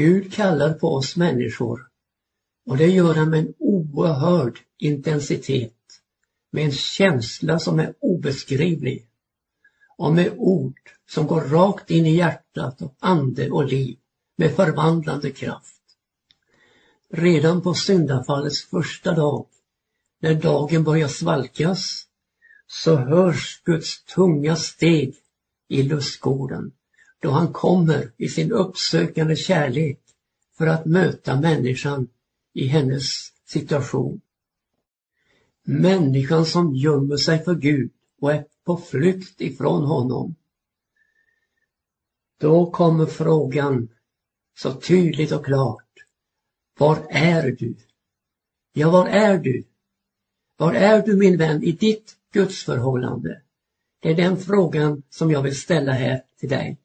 Gud kallar på oss människor och det gör han med en oerhörd intensitet, med en känsla som är obeskrivlig och med ord som går rakt in i hjärtat och ande och liv med förvandlande kraft. Redan på syndafallets första dag, när dagen börjar svalkas, så hörs Guds tunga steg i lustgården då han kommer i sin uppsökande kärlek för att möta människan i hennes situation. Människan som gömmer sig för Gud och är på flykt ifrån honom. Då kommer frågan så tydligt och klart. Var är du? Ja, var är du? Var är du min vän i ditt gudsförhållande? Det är den frågan som jag vill ställa här till dig.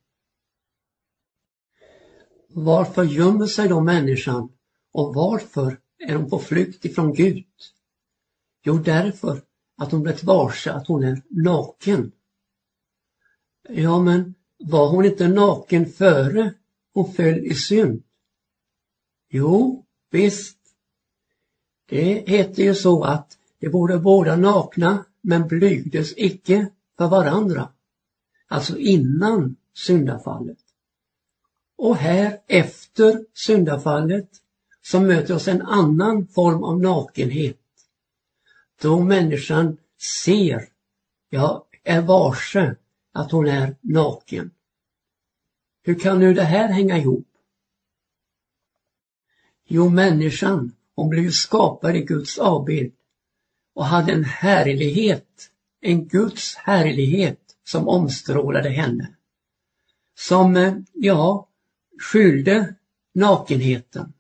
Varför gömmer sig då människan och varför är hon på flykt ifrån Gud? Jo, därför att hon blivit varse att hon är naken. Ja, men var hon inte naken före hon föll i synd? Jo, visst. Det heter ju så att de borde båda nakna men blygdes icke för varandra. Alltså innan syndafallet. Och här efter syndafallet så möter oss en annan form av nakenhet. Då människan ser, ja, är varse att hon är naken. Hur kan nu det här hänga ihop? Jo, människan, hon blev skapad i Guds avbild och hade en härlighet, en Guds härlighet som omstrålade henne. Som, eh, ja, skylde nakenheten.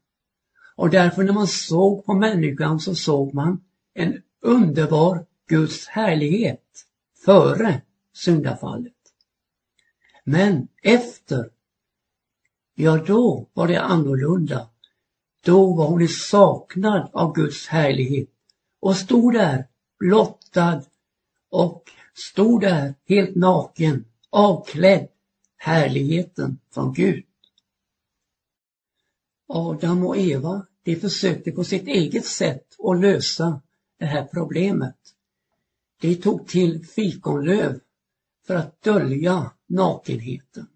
Och därför när man såg på människan så såg man en underbar Guds härlighet före syndafallet. Men efter, ja då var det annorlunda. Då var hon i saknad av Guds härlighet och stod där blottad och stod där helt naken, avklädd härligheten från Gud. Adam och Eva, de försökte på sitt eget sätt att lösa det här problemet. De tog till fikonlöv för att dölja nakenheten.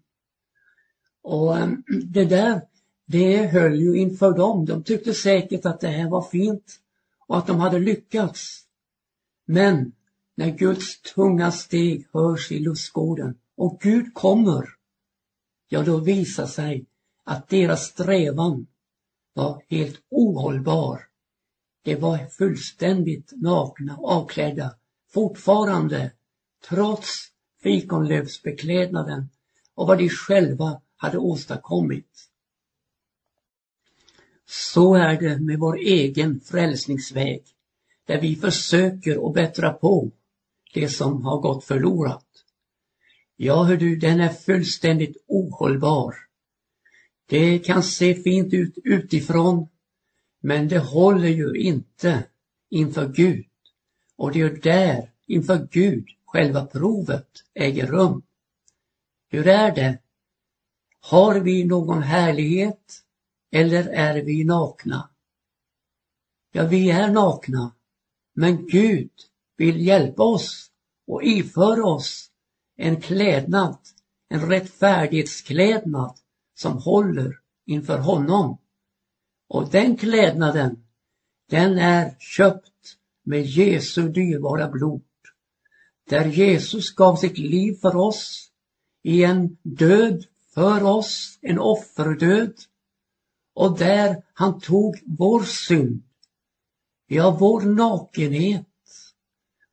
Och ehm, det där, det höll ju inför dem. De tyckte säkert att det här var fint och att de hade lyckats. Men när Guds tunga steg hörs i lustgården och Gud kommer, ja då visar sig att deras strävan var helt ohållbar. De var fullständigt nakna och avklädda fortfarande trots fikonlövsbeklädnaden och vad de själva hade åstadkommit. Så är det med vår egen frälsningsväg där vi försöker att bättra på det som har gått förlorat. Ja, hör du, den är fullständigt ohållbar. Det kan se fint ut utifrån, men det håller ju inte inför Gud. Och det är där, inför Gud, själva provet äger rum. Hur är det? Har vi någon härlighet eller är vi nakna? Ja, vi är nakna, men Gud vill hjälpa oss och iföra oss en klädnad, en rättfärdighetsklädnad som håller inför honom. Och den klädnaden, den är köpt med Jesu dyrbara blod. Där Jesus gav sitt liv för oss i en död för oss, en offerdöd. Och där han tog vår synd, ja vår nakenhet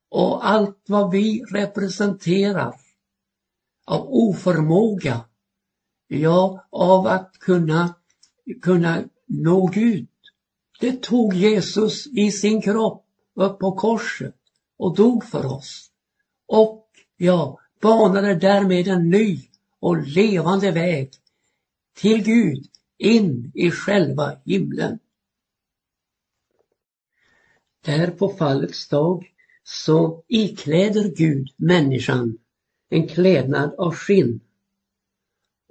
och allt vad vi representerar av oförmåga ja, av att kunna, kunna nå Gud. Det tog Jesus i sin kropp upp på korset och dog för oss. Och ja, banade därmed en ny och levande väg till Gud in i själva himlen. Där på fallets dag så ikläder Gud människan en klädnad av skinn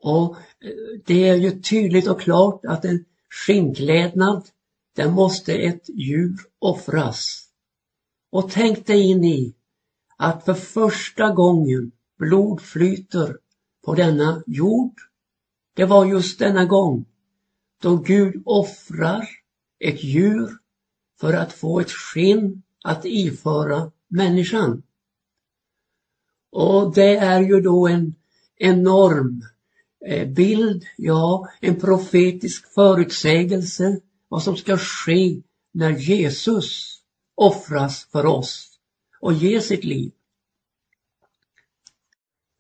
och eh, det är ju tydligt och klart att en skinnklädnad, där måste ett djur offras. Och tänk dig in i att för första gången blod flyter på denna jord. Det var just denna gång då Gud offrar ett djur för att få ett skinn att iföra människan. Och det är ju då en enorm Eh, bild, ja, en profetisk förutsägelse vad som ska ske när Jesus offras för oss och ger sitt liv.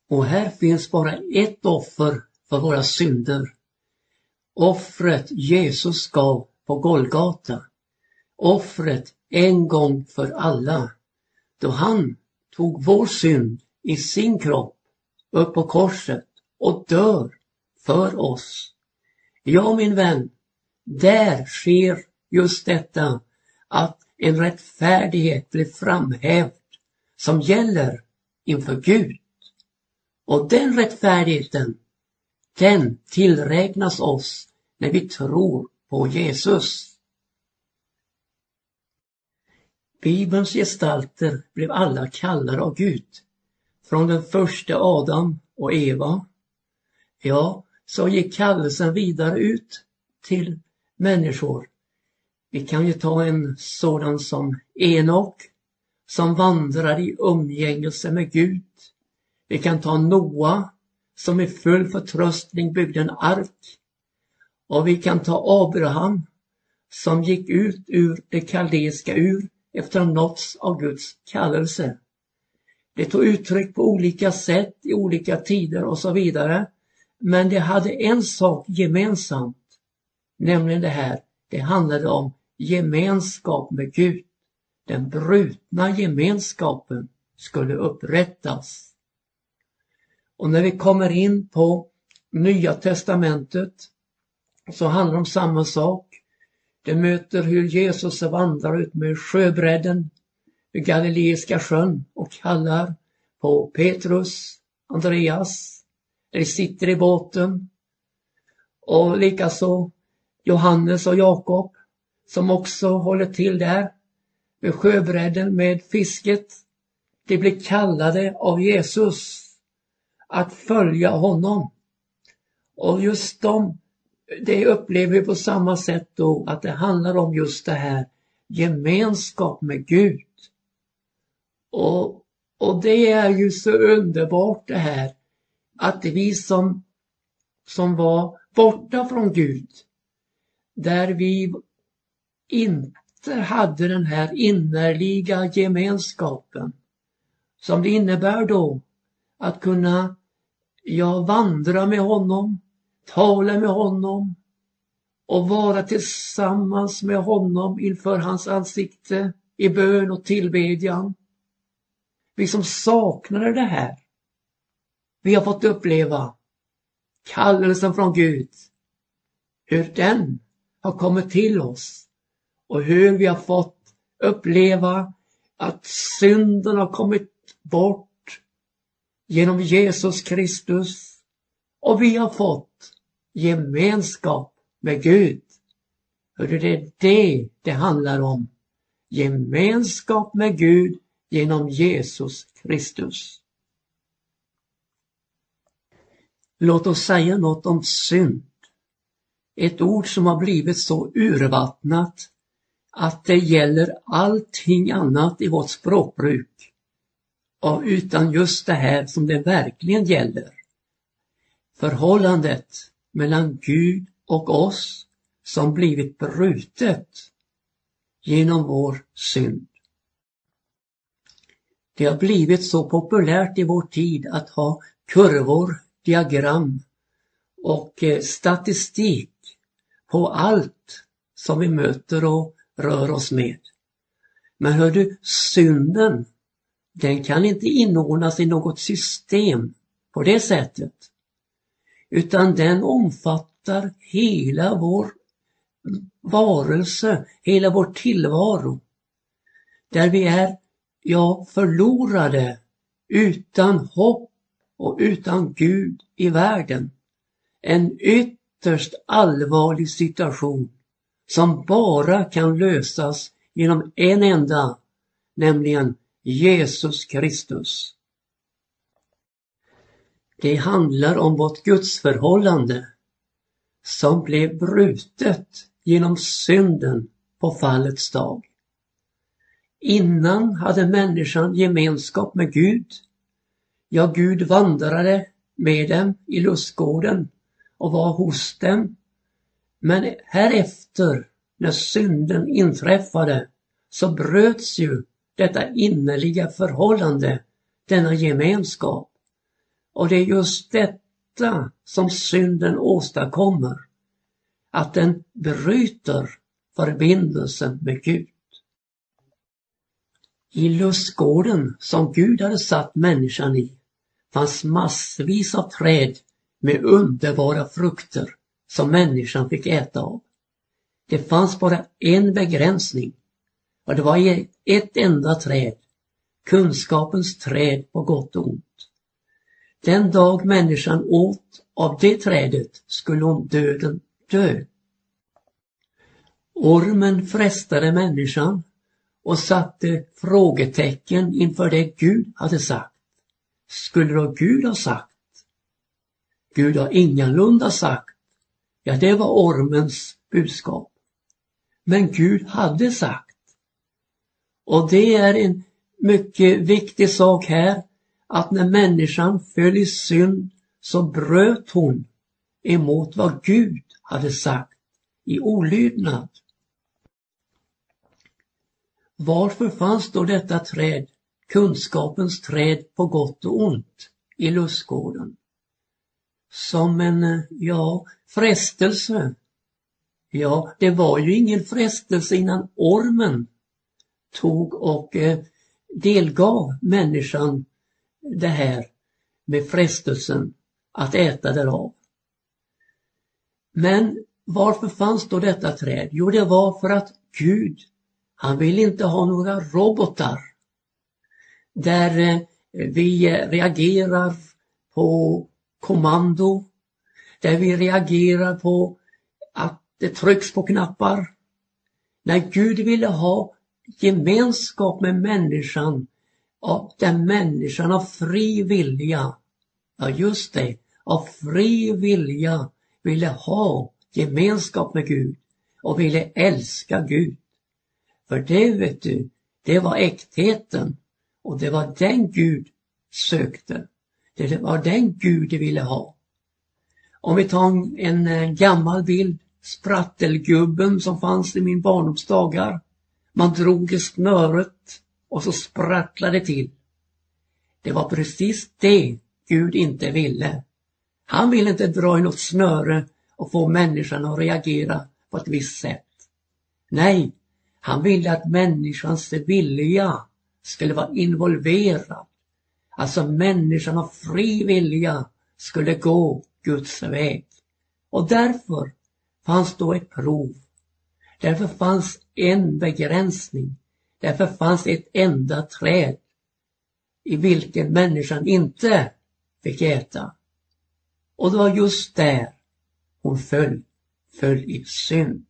Och här finns bara ett offer för våra synder. Offret Jesus gav på Golgata. Offret en gång för alla. Då han tog vår synd i sin kropp upp på korset och dör för oss. Ja, min vän, där sker just detta att en rättfärdighet blir framhävd som gäller inför Gud. Och den rättfärdigheten, den tillräknas oss när vi tror på Jesus. Bibelns gestalter blev alla kallade av Gud. Från den första Adam och Eva. Ja, så gick kallelsen vidare ut till människor. Vi kan ju ta en sådan som Enok som vandrar i umgängelse med Gud. Vi kan ta Noa som i full förtröstning byggde en ark. Och vi kan ta Abraham som gick ut ur det kaldeiska ur efter att ha nåtts av Guds kallelse. Det tog uttryck på olika sätt i olika tider och så vidare. Men det hade en sak gemensamt, nämligen det här, det handlade om gemenskap med Gud. Den brutna gemenskapen skulle upprättas. Och när vi kommer in på Nya Testamentet så handlar det om samma sak. Det möter hur Jesus vandrar ut med sjöbredden vid Galileiska sjön och kallar på Petrus, Andreas, de sitter i båten och likaså Johannes och Jakob som också håller till där vid sjöbredden med fisket. De blir kallade av Jesus att följa honom. Och just de, det upplever vi på samma sätt då att det handlar om just det här gemenskap med Gud. Och, och det är ju så underbart det här att vi som, som var borta från Gud, där vi inte hade den här innerliga gemenskapen som det innebär då att kunna ja, vandra med honom, tala med honom och vara tillsammans med honom inför hans ansikte i bön och tillbedjan. Vi som saknade det här, vi har fått uppleva kallelsen från Gud, hur den har kommit till oss och hur vi har fått uppleva att synden har kommit bort genom Jesus Kristus och vi har fått gemenskap med Gud. Hör det är det det handlar om. Gemenskap med Gud genom Jesus Kristus. Låt oss säga något om synd. Ett ord som har blivit så urvattnat att det gäller allting annat i vårt språkbruk. Och utan just det här som det verkligen gäller. Förhållandet mellan Gud och oss som blivit brutet genom vår synd. Det har blivit så populärt i vår tid att ha kurvor, diagram och eh, statistik på allt som vi möter och rör oss med. Men hör du, synden, den kan inte inordnas i något system på det sättet. Utan den omfattar hela vår varelse, hela vår tillvaro. Där vi är, ja, förlorade, utan hopp och utan Gud i världen. En ytterst allvarlig situation som bara kan lösas genom en enda, nämligen Jesus Kristus. Det handlar om vårt gudsförhållande som blev brutet genom synden på fallets dag. Innan hade människan gemenskap med Gud. Ja, Gud vandrade med dem i lustgården och var hos dem. Men härefter, när synden inträffade, så bröts ju detta innerliga förhållande, denna gemenskap. Och det är just detta som synden åstadkommer. Att den bryter förbindelsen med Gud. I lustgården som Gud hade satt människan i fanns massvis av träd med underbara frukter som människan fick äta av. Det fanns bara en begränsning och det var ett enda träd, kunskapens träd på gott och ont. Den dag människan åt av det trädet skulle hon döden dö. Ormen frestade människan och satte frågetecken inför det Gud hade sagt. Skulle då Gud ha sagt? Gud har ingalunda sagt. Ja, det var ormens budskap. Men Gud hade sagt. Och det är en mycket viktig sak här att när människan föll i synd så bröt hon emot vad Gud hade sagt i olydnad. Varför fanns då detta träd, kunskapens träd på gott och ont, i lustgården? Som en, eh, ja, frestelse. Ja, det var ju ingen frestelse innan ormen tog och eh, delgav människan det här med frestelsen att äta därav. Men varför fanns då detta träd? Jo, det var för att Gud han vill inte ha några robotar där eh, vi eh, reagerar på kommando, där vi reagerar på att det trycks på knappar. När Gud ville ha gemenskap med människan, där människan av fri vilja, ja just det, av fri vilja ville ha gemenskap med Gud och ville älska Gud. För det vet du, det var äktheten och det var den Gud sökte. Det var den Gud de ville ha. Om vi tar en, en eh, gammal bild, sprattelgubben som fanns i min barndomsdagar. Man drog i snöret och så sprattlade till. Det var precis det Gud inte ville. Han ville inte dra i något snöre och få människan att reagera på ett visst sätt. Nej, han ville att människans vilja skulle vara involverad. Alltså människan av fri vilja skulle gå Guds väg. Och därför fanns då ett prov. Därför fanns en begränsning. Därför fanns ett enda träd i vilken människan inte fick äta. Och det var just där hon föll, föll i synd.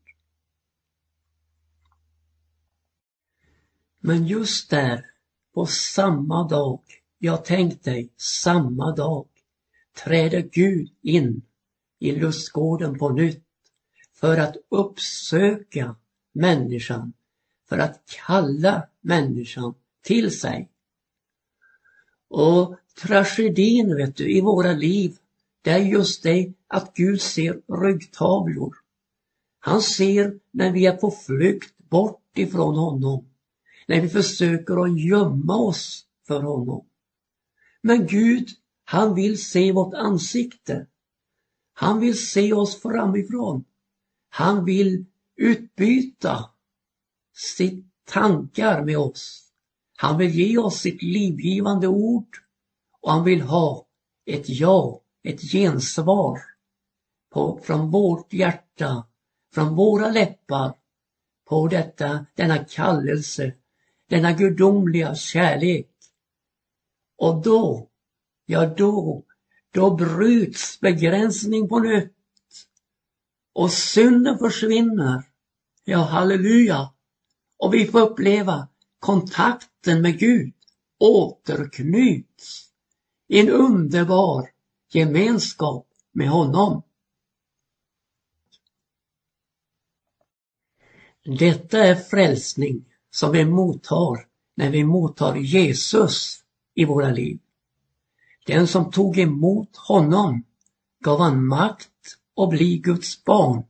Men just där, på samma dag, jag tänk dig, samma dag, träder Gud in i lustgården på nytt för att uppsöka människan, för att kalla människan till sig. Och tragedin vet du, i våra liv, det är just det att Gud ser ryggtavlor. Han ser när vi är på flykt bort ifrån honom när vi försöker att gömma oss för honom. Men Gud, han vill se vårt ansikte. Han vill se oss framifrån. Han vill utbyta sitt tankar med oss. Han vill ge oss sitt livgivande ord och han vill ha ett ja, ett gensvar på, från vårt hjärta, från våra läppar på detta, denna kallelse denna gudomliga kärlek. Och då, ja då, då bryts begränsning på nytt och synden försvinner. Ja, halleluja! Och vi får uppleva kontakten med Gud återknyts i en underbar gemenskap med honom. Detta är frälsning som vi mottar när vi mottar Jesus i våra liv. Den som tog emot honom gav han makt att bli Guds barn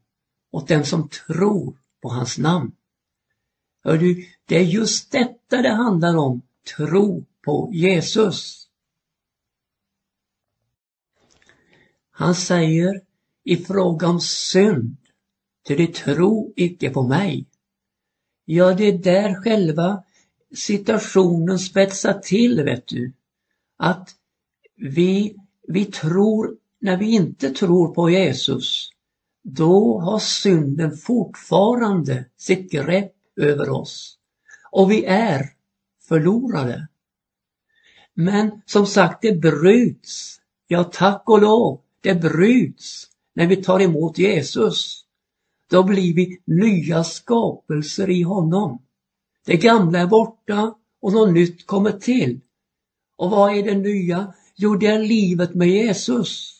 åt den som tror på hans namn. Hör du, det är just detta det handlar om, tro på Jesus. Han säger i fråga om synd, till de tro icke på mig. Ja, det är där själva situationen spetsar till, vet du. Att vi, vi tror, när vi inte tror på Jesus, då har synden fortfarande sitt grepp över oss. Och vi är förlorade. Men som sagt, det bryts. Ja, tack och lov, det bryts när vi tar emot Jesus. Då blir vi nya skapelser i honom. Det gamla är borta och något nytt kommer till. Och vad är det nya? Jo, det är livet med Jesus.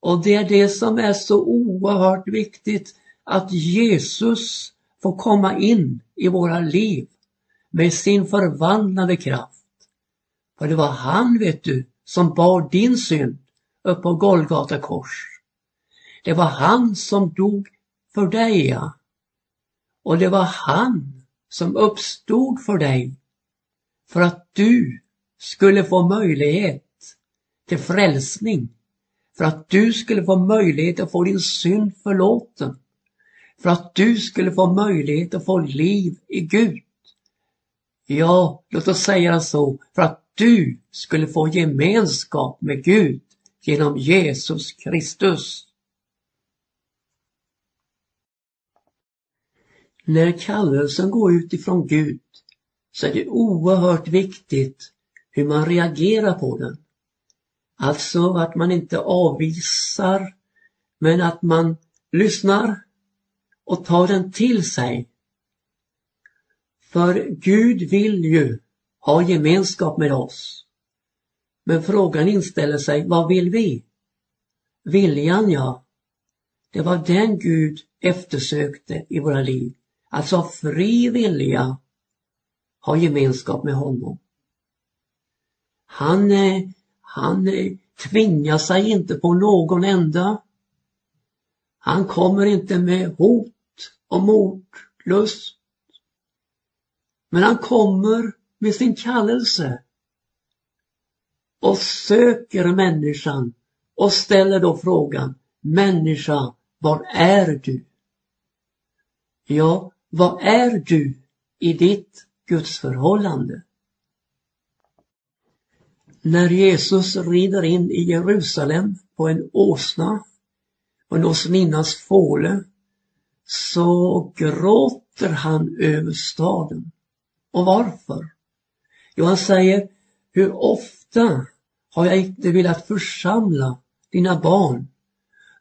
Och det är det som är så oerhört viktigt, att Jesus får komma in i våra liv med sin förvandlande kraft. För det var han, vet du, som bar din synd upp på Golgata kors. Det var han som dog för dig, ja. Och det var han som uppstod för dig för att du skulle få möjlighet till frälsning. För att du skulle få möjlighet att få din synd förlåten. För att du skulle få möjlighet att få liv i Gud. Ja, låt oss säga så, för att du skulle få gemenskap med Gud genom Jesus Kristus. När kallelsen går ut ifrån Gud så är det oerhört viktigt hur man reagerar på den. Alltså att man inte avvisar, men att man lyssnar och tar den till sig. För Gud vill ju ha gemenskap med oss. Men frågan inställer sig, vad vill vi? Viljan, ja. Det var den Gud eftersökte i våra liv. Alltså fri vilja ha gemenskap med honom. Han, eh, han eh, tvingar sig inte på någon enda. Han kommer inte med hot och mordlust. Men han kommer med sin kallelse och söker människan och ställer då frågan Människa, var är du? Ja, vad är du i ditt gudsförhållande? När Jesus rider in i Jerusalem på en åsna, på en åsninnas fåle, så gråter han över staden. Och varför? Jo, han säger, hur ofta har jag inte velat församla dina barn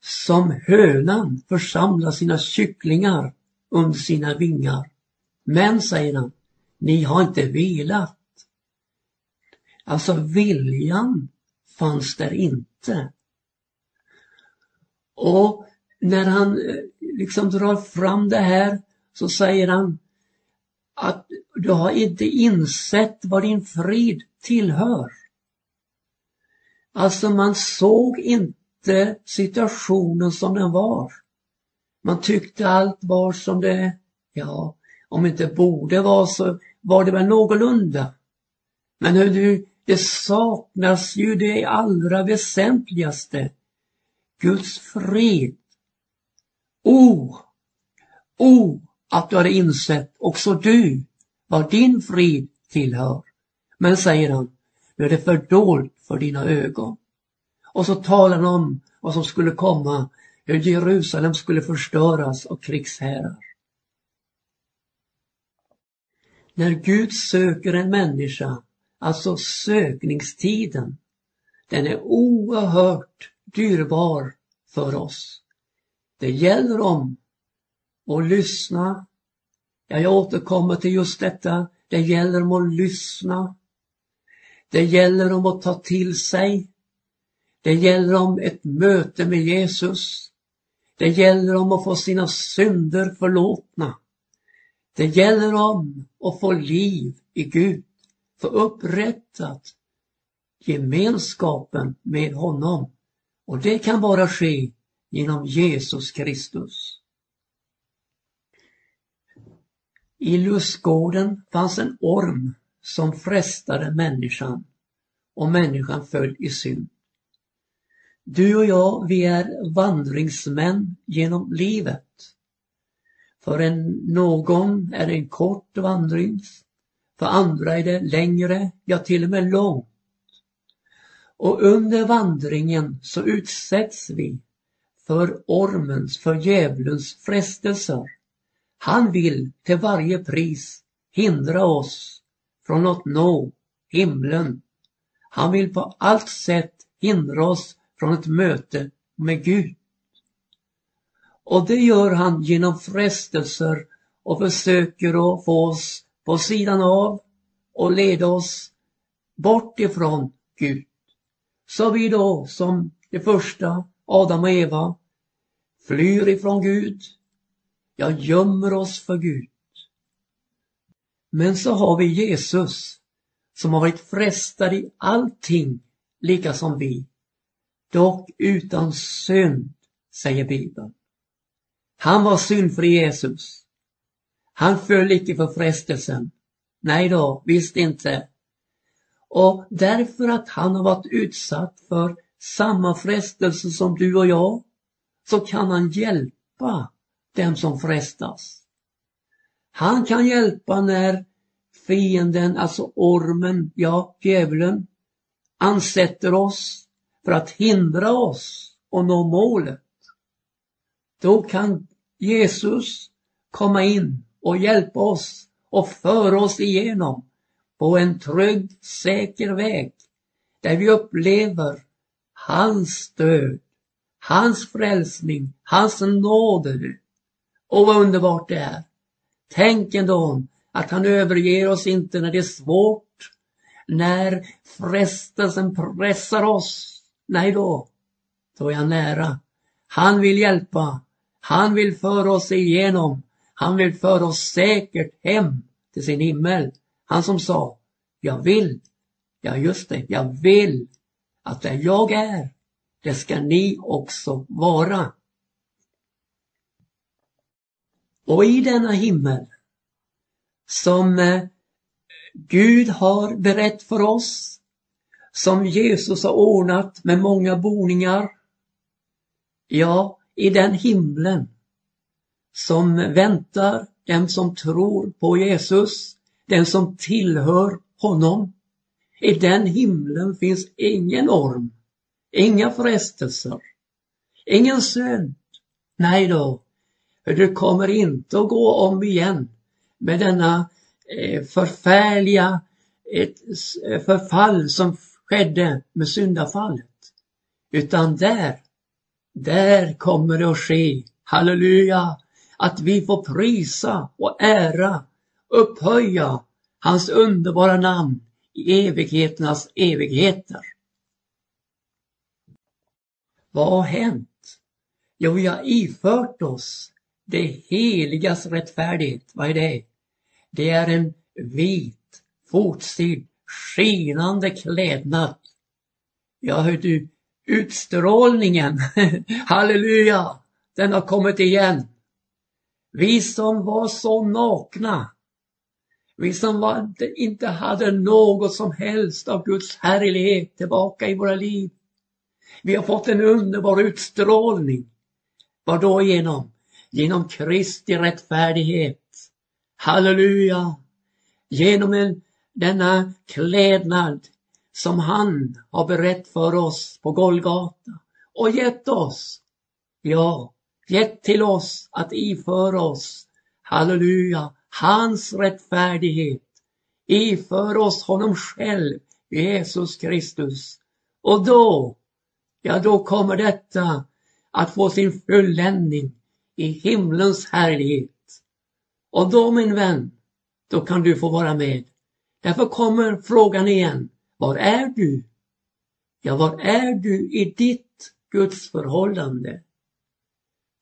som hönan församlar sina kycklingar under sina vingar. Men, säger han, ni har inte velat. Alltså viljan fanns där inte. Och när han eh, liksom drar fram det här så säger han att du har inte insett vad din frid tillhör. Alltså man såg inte situationen som den var. Man tyckte allt var som det, ja, om inte borde vara så var det väl någorlunda. Men hur du, det saknas ju det allra väsentligaste. Guds fred. O, o, att du hade insett också du vad din frid tillhör. Men säger han, nu är det fördolt för dina ögon. Och så talar han om vad som skulle komma hur Jerusalem skulle förstöras av krigsherrar. När Gud söker en människa, alltså sökningstiden, den är oerhört dyrbar för oss. Det gäller om att lyssna. Ja, jag återkommer till just detta. Det gäller om att lyssna. Det gäller om att ta till sig. Det gäller om ett möte med Jesus. Det gäller om att få sina synder förlåtna. Det gäller om att få liv i Gud, få upprättat gemenskapen med honom. Och det kan bara ske genom Jesus Kristus. I lustgården fanns en orm som frestade människan och människan föll i synd. Du och jag, vi är vandringsmän genom livet. För en, någon är det en kort vandring, för andra är det längre, ja till och med långt. Och under vandringen så utsätts vi för ormens, för djävulens frestelser. Han vill till varje pris hindra oss från att nå himlen. Han vill på allt sätt hindra oss från ett möte med Gud. Och det gör han genom frestelser och försöker att få oss på sidan av och leda oss bort ifrån Gud. Så vi då som det första, Adam och Eva, flyr ifrån Gud, jag gömmer oss för Gud. Men så har vi Jesus som har varit frestad i allting, lika som vi. Dock utan synd, säger Bibeln. Han var syndfri Jesus. Han föll icke för frestelsen. Nej då, visst inte. Och därför att han har varit utsatt för samma frestelse som du och jag, så kan han hjälpa dem som frestas. Han kan hjälpa när fienden, alltså ormen, ja, djävulen, ansätter oss för att hindra oss att nå målet. Då kan Jesus komma in och hjälpa oss och föra oss igenom på en trygg, säker väg där vi upplever hans stöd, hans frälsning, hans nåde. Och vad underbart det är. Tänk ändå att han överger oss inte när det är svårt, när frestelsen pressar oss. Nej då, då är han nära. Han vill hjälpa. Han vill föra oss igenom. Han vill föra oss säkert hem till sin himmel. Han som sa, jag vill, ja just det, jag vill att där jag är, det ska ni också vara. Och i denna himmel som eh, Gud har berett för oss, som Jesus har ordnat med många boningar. Ja, i den himlen som väntar den som tror på Jesus, den som tillhör honom. I den himlen finns ingen orm, inga frestelser, ingen synd. Nej då, du kommer inte att gå om igen med denna eh, förfärliga ett förfall som skedde med syndafallet. Utan där, där kommer det att ske, halleluja, att vi får prisa och ära, upphöja hans underbara namn i evigheternas evigheter. Vad har hänt? Jo, vi har ifört oss det heligas rättfärdighet. Vad är det? Det är en vit, fotsid, skinande klädnad. Ja, hör du, utstrålningen, halleluja, den har kommit igen. Vi som var så nakna, vi som var, inte hade något som helst av Guds härlighet tillbaka i våra liv. Vi har fått en underbar utstrålning. Vad då genom? Genom Kristi rättfärdighet. Halleluja! Genom en, denna klädnad som han har berett för oss på Golgata och gett oss. Ja, gett till oss att iföra oss, halleluja, hans rättfärdighet. Iför oss honom själv, Jesus Kristus. Och då, ja då kommer detta att få sin fulländning i himlens härlighet. Och då min vän, då kan du få vara med. Därför kommer frågan igen. Var är du? Ja, var är du i ditt Guds förhållande?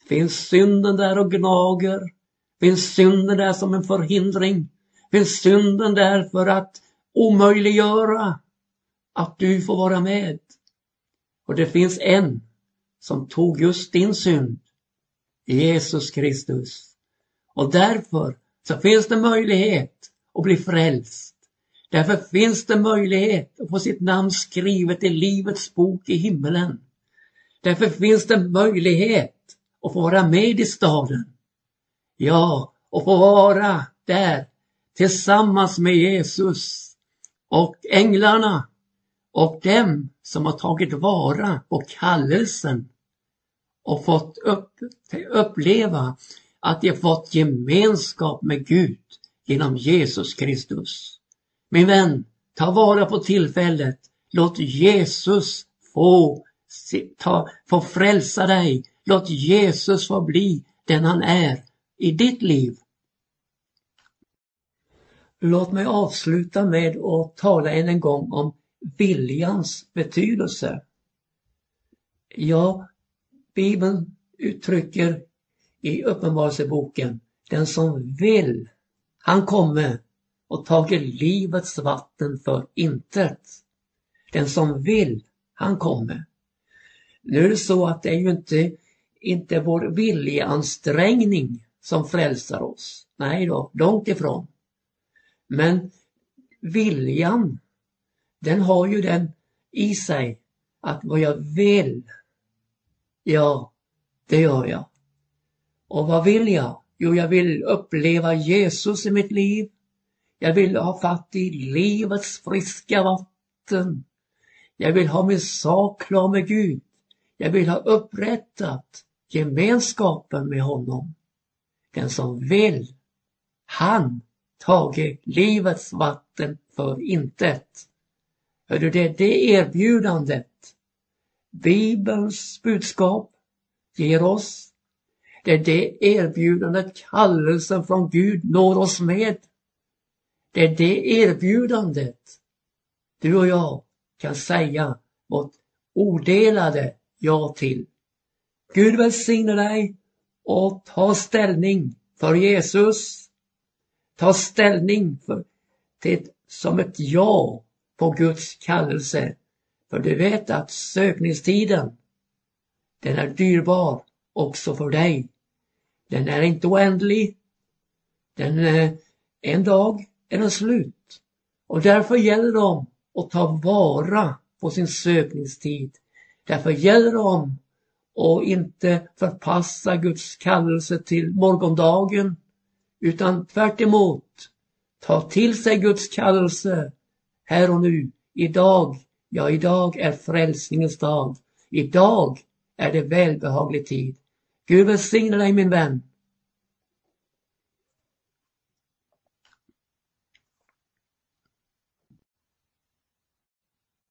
Finns synden där och gnager? Finns synden där som en förhindring? Finns synden där för att omöjliggöra att du får vara med? Och det finns en som tog just din synd, Jesus Kristus. Och därför så finns det möjlighet att bli frälst. Därför finns det möjlighet att få sitt namn skrivet i Livets bok i himmelen. Därför finns det möjlighet att få vara med i staden. Ja, och få vara där tillsammans med Jesus och änglarna och dem som har tagit vara på kallelsen och fått upp, uppleva att de fått gemenskap med Gud genom Jesus Kristus. Min vän, ta vara på tillfället. Låt Jesus få, ta, få frälsa dig. Låt Jesus få bli den han är i ditt liv. Låt mig avsluta med att tala än en gång om viljans betydelse. Ja, Bibeln uttrycker i Uppenbarelseboken, den som vill, han kommer och tagit livets vatten för intet. Den som vill, han kommer. Nu är det så att det är ju inte, inte vår viljeansträngning som frälsar oss. Nej då, långt ifrån. Men viljan, den har ju den i sig att vad jag vill, ja, det gör jag. Och vad vill jag? Jo, jag vill uppleva Jesus i mitt liv. Jag vill ha fatt i livets friska vatten. Jag vill ha min sak klar med Gud. Jag vill ha upprättat gemenskapen med honom. Den som vill, han tage livets vatten för intet. Hör du, det är det erbjudandet Bibelns budskap ger oss. Det är det erbjudandet kallelsen från Gud når oss med. Det är det erbjudandet du och jag kan säga vårt odelade ja till. Gud välsigne dig och ta ställning för Jesus. Ta ställning för, till, som ett ja på Guds kallelse. För du vet att sökningstiden, den är dyrbar också för dig. Den är inte oändlig. Den, är en dag är den slut. Och därför gäller det att ta vara på sin sökningstid. Därför gäller det att inte förpassa Guds kallelse till morgondagen utan tvärt emot, ta till sig Guds kallelse här och nu, idag. Ja, idag är frälsningens dag. Idag är det välbehaglig tid. Gud välsigne dig min vän